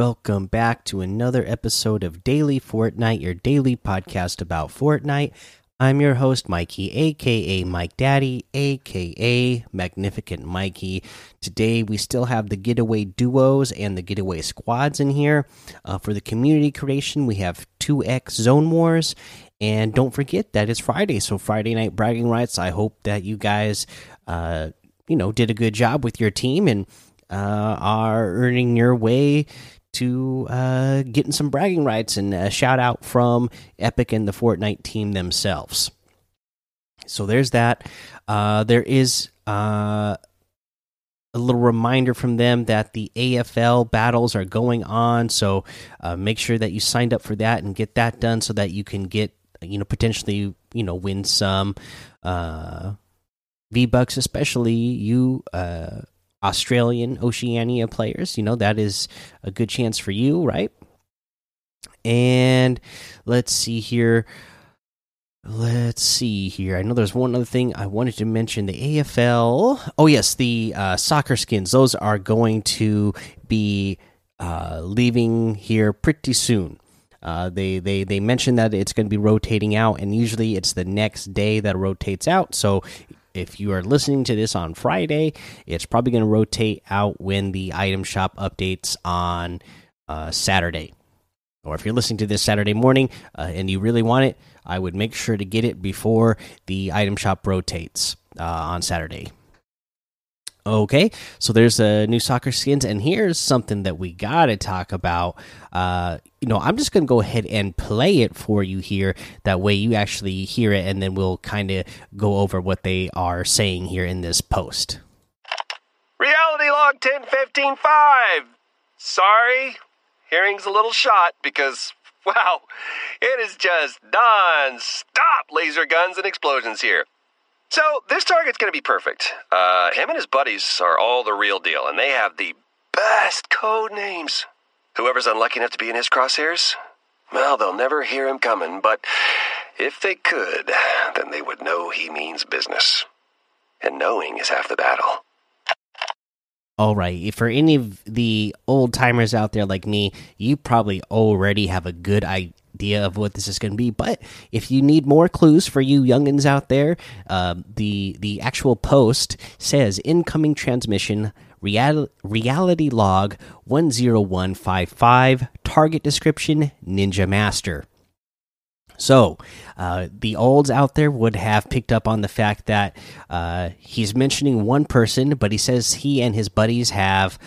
Welcome back to another episode of Daily Fortnite, your daily podcast about Fortnite. I'm your host, Mikey, aka Mike Daddy, aka Magnificent Mikey. Today, we still have the getaway duos and the getaway squads in here. Uh, for the community creation, we have 2x Zone Wars. And don't forget that it's Friday, so Friday night bragging rights. I hope that you guys, uh, you know, did a good job with your team and uh, are earning your way to uh, getting some bragging rights and a shout out from Epic and the Fortnite team themselves. So there's that. Uh, there is uh, a little reminder from them that the AFL battles are going on. So uh, make sure that you signed up for that and get that done so that you can get, you know, potentially, you know, win some uh, V Bucks, especially you uh, Australian Oceania players. You know, that is a good chance for you, right? And let's see here. Let's see here. I know there's one other thing I wanted to mention the AFL. Oh, yes, the uh, soccer skins. Those are going to be uh, leaving here pretty soon. Uh, they they they mentioned that it's going to be rotating out, and usually it's the next day that rotates out. So if you are listening to this on Friday, it's probably going to rotate out when the item shop updates on uh, Saturday. Or if you're listening to this Saturday morning uh, and you really want it, I would make sure to get it before the item shop rotates uh, on Saturday. Okay, so there's a new soccer skins, and here's something that we gotta talk about. Uh, you know, I'm just gonna go ahead and play it for you here. That way, you actually hear it, and then we'll kind of go over what they are saying here in this post. Reality log 10155. Sorry, hearing's a little shot because, wow, it is just non-stop laser guns and explosions here. So this target's gonna be perfect. Uh, him and his buddies are all the real deal, and they have the best code names. Whoever's unlucky enough to be in his crosshairs, well, they'll never hear him coming, but if they could, then they would know he means business. And knowing is half the battle. All right, for any of the old timers out there like me, you probably already have a good idea idea of what this is going to be. But if you need more clues for you youngins out there, uh, the the actual post says incoming transmission real, reality log one zero one five five target description Ninja Master. So, uh, the olds out there would have picked up on the fact that uh, he's mentioning one person, but he says he and his buddies have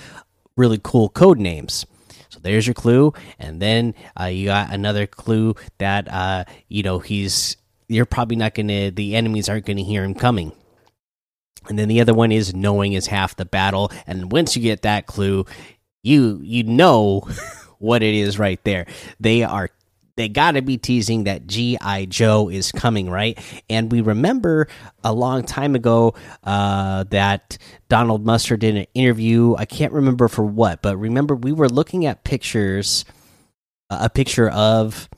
really cool code names. So there's your clue, and then uh, you got another clue that uh, you know he's. You're probably not gonna. The enemies aren't gonna hear him coming. And then the other one is knowing is half the battle. And once you get that clue, you you know what it is right there. They are they got to be teasing that GI Joe is coming, right? And we remember a long time ago uh, that Donald Mustard did an interview. I can't remember for what, but remember we were looking at pictures, uh, a picture of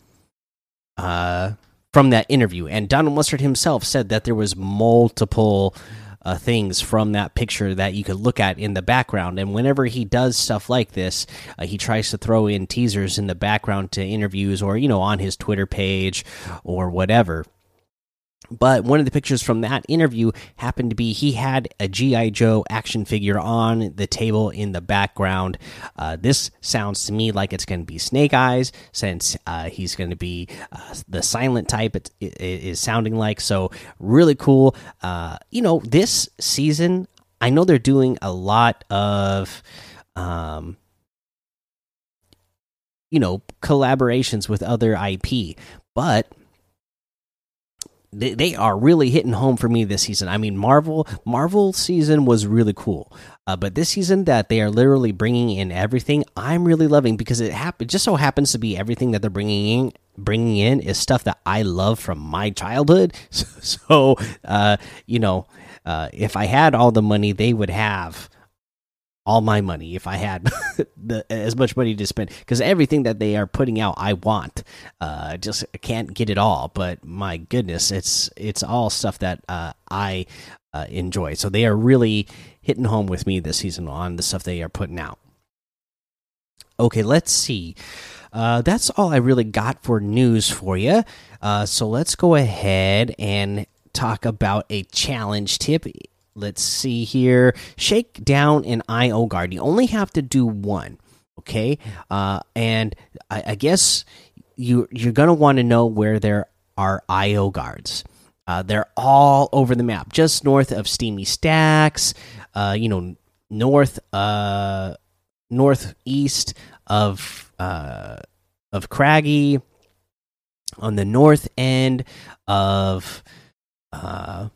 uh, from that interview, and Donald Mustard himself said that there was multiple uh, things from that picture that you could look at in the background. And whenever he does stuff like this, uh, he tries to throw in teasers in the background to interviews or, you know, on his Twitter page or whatever. But one of the pictures from that interview happened to be he had a G.I. Joe action figure on the table in the background. Uh, this sounds to me like it's going to be Snake Eyes, since uh, he's going to be uh, the silent type, it, it is sounding like. So, really cool. Uh, you know, this season, I know they're doing a lot of. Um, you know, collaborations with other IP, but they, they are really hitting home for me this season. I mean, Marvel Marvel season was really cool, uh, but this season that they are literally bringing in everything, I'm really loving because it happen just so happens to be everything that they're bringing in bringing in is stuff that I love from my childhood. So, so uh, you know, uh, if I had all the money they would have, all my money if I had the, as much money to spend because everything that they are putting out I want uh just can't get it all but my goodness it's it's all stuff that uh, I uh, enjoy so they are really hitting home with me this season on the stuff they are putting out Okay, let's see. Uh, that's all I really got for news for you. Uh, so let's go ahead and talk about a challenge tip. Let's see here. Shake down an IO guard. You only have to do one. Okay, uh, and I, I guess you you're gonna want to know where there are IO guards. Uh, they're all over the map, just north of Steamy Stacks. Uh, you know, north uh northeast of uh of Craggy, on the north end of uh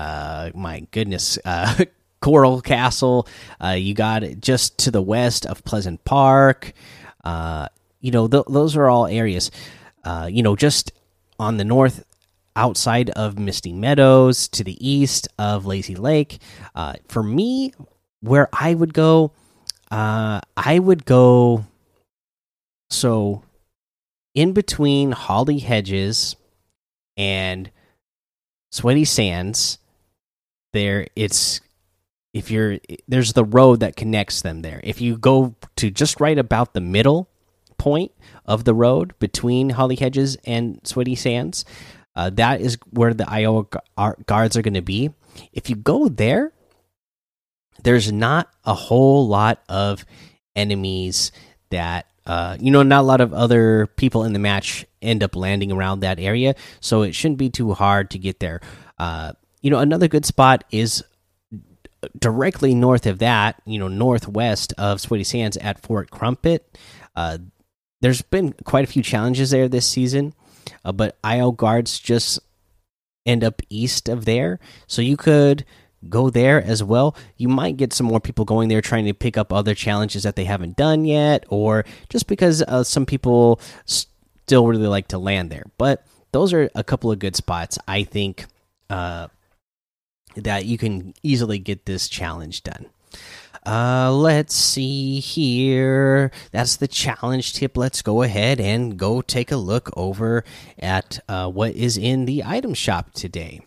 uh my goodness uh Coral Castle. Uh, you got it just to the west of Pleasant Park. Uh, you know, th those are all areas. Uh, you know, just on the north outside of Misty Meadows to the east of Lazy Lake. Uh, for me, where I would go, I would go. So, in between Holly Hedges and Sweaty Sands, there it's if you're there's the road that connects them there. If you go to just right about the middle point of the road between Holly Hedges and Sweaty Sands, uh, that is where the IO guards are going to be. If you go there, there's not a whole lot of enemies that uh, you know, not a lot of other people in the match end up landing around that area, so it shouldn't be too hard to get there. Uh, you know, another good spot is directly north of that, you know, northwest of Sweaty Sands at Fort Crumpet. Uh, there's been quite a few challenges there this season, uh, but IO guards just end up east of there, so you could go there as well. You might get some more people going there trying to pick up other challenges that they haven't done yet, or just because uh, some people still really like to land there. But those are a couple of good spots, I think. Uh, that you can easily get this challenge done. Uh, let's see here. That's the challenge tip. Let's go ahead and go take a look over at uh, what is in the item shop today.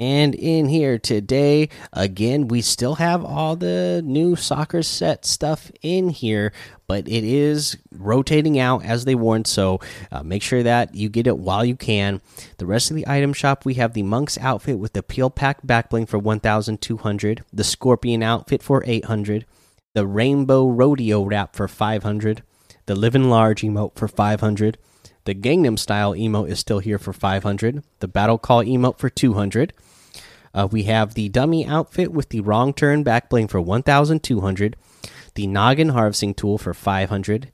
And in here today, again, we still have all the new soccer set stuff in here, but it is rotating out as they warned. So uh, make sure that you get it while you can. The rest of the item shop, we have the monk's outfit with the peel pack backbling for 1,200, the scorpion outfit for 800, the rainbow rodeo wrap for 500, the living large emote for 500. The Gangnam style emote is still here for 500. The battle call emote for 200. Uh, we have the dummy outfit with the wrong turn back bling for 1,200, the noggin harvesting tool for 500,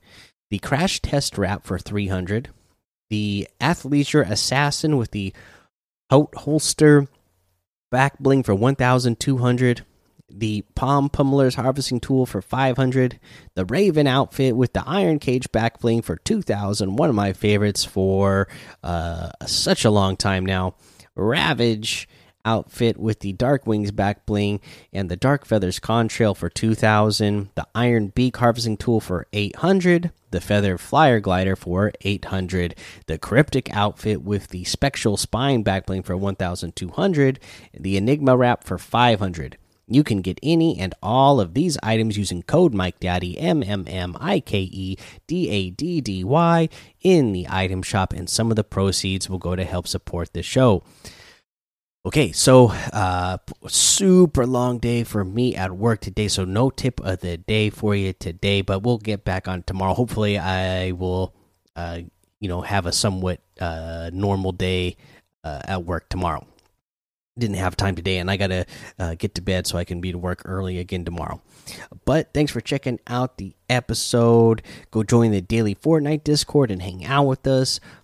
the crash test wrap for 300, the athleisure assassin with the holster back bling for 1,200, the palm pummeler's harvesting tool for 500, the raven outfit with the iron cage back bling for 2,000, one of my favorites for uh, such a long time now, ravage outfit with the Dark Wings back bling and the Dark Feathers contrail for 2000, the Iron Beak harvesting tool for 800, the Feather Flyer glider for 800, the Cryptic outfit with the Spectral Spine back bling for 1200, the Enigma wrap for 500. You can get any and all of these items using code Mike MikeDaddy M M M I K E D A D D Y in the item shop, and some of the proceeds will go to help support the show. Okay, so uh super long day for me at work today, so no tip of the day for you today, but we'll get back on tomorrow. Hopefully I will uh you know have a somewhat uh normal day uh, at work tomorrow. Didn't have time today and I got to uh, get to bed so I can be to work early again tomorrow. But thanks for checking out the episode. Go join the daily Fortnite Discord and hang out with us.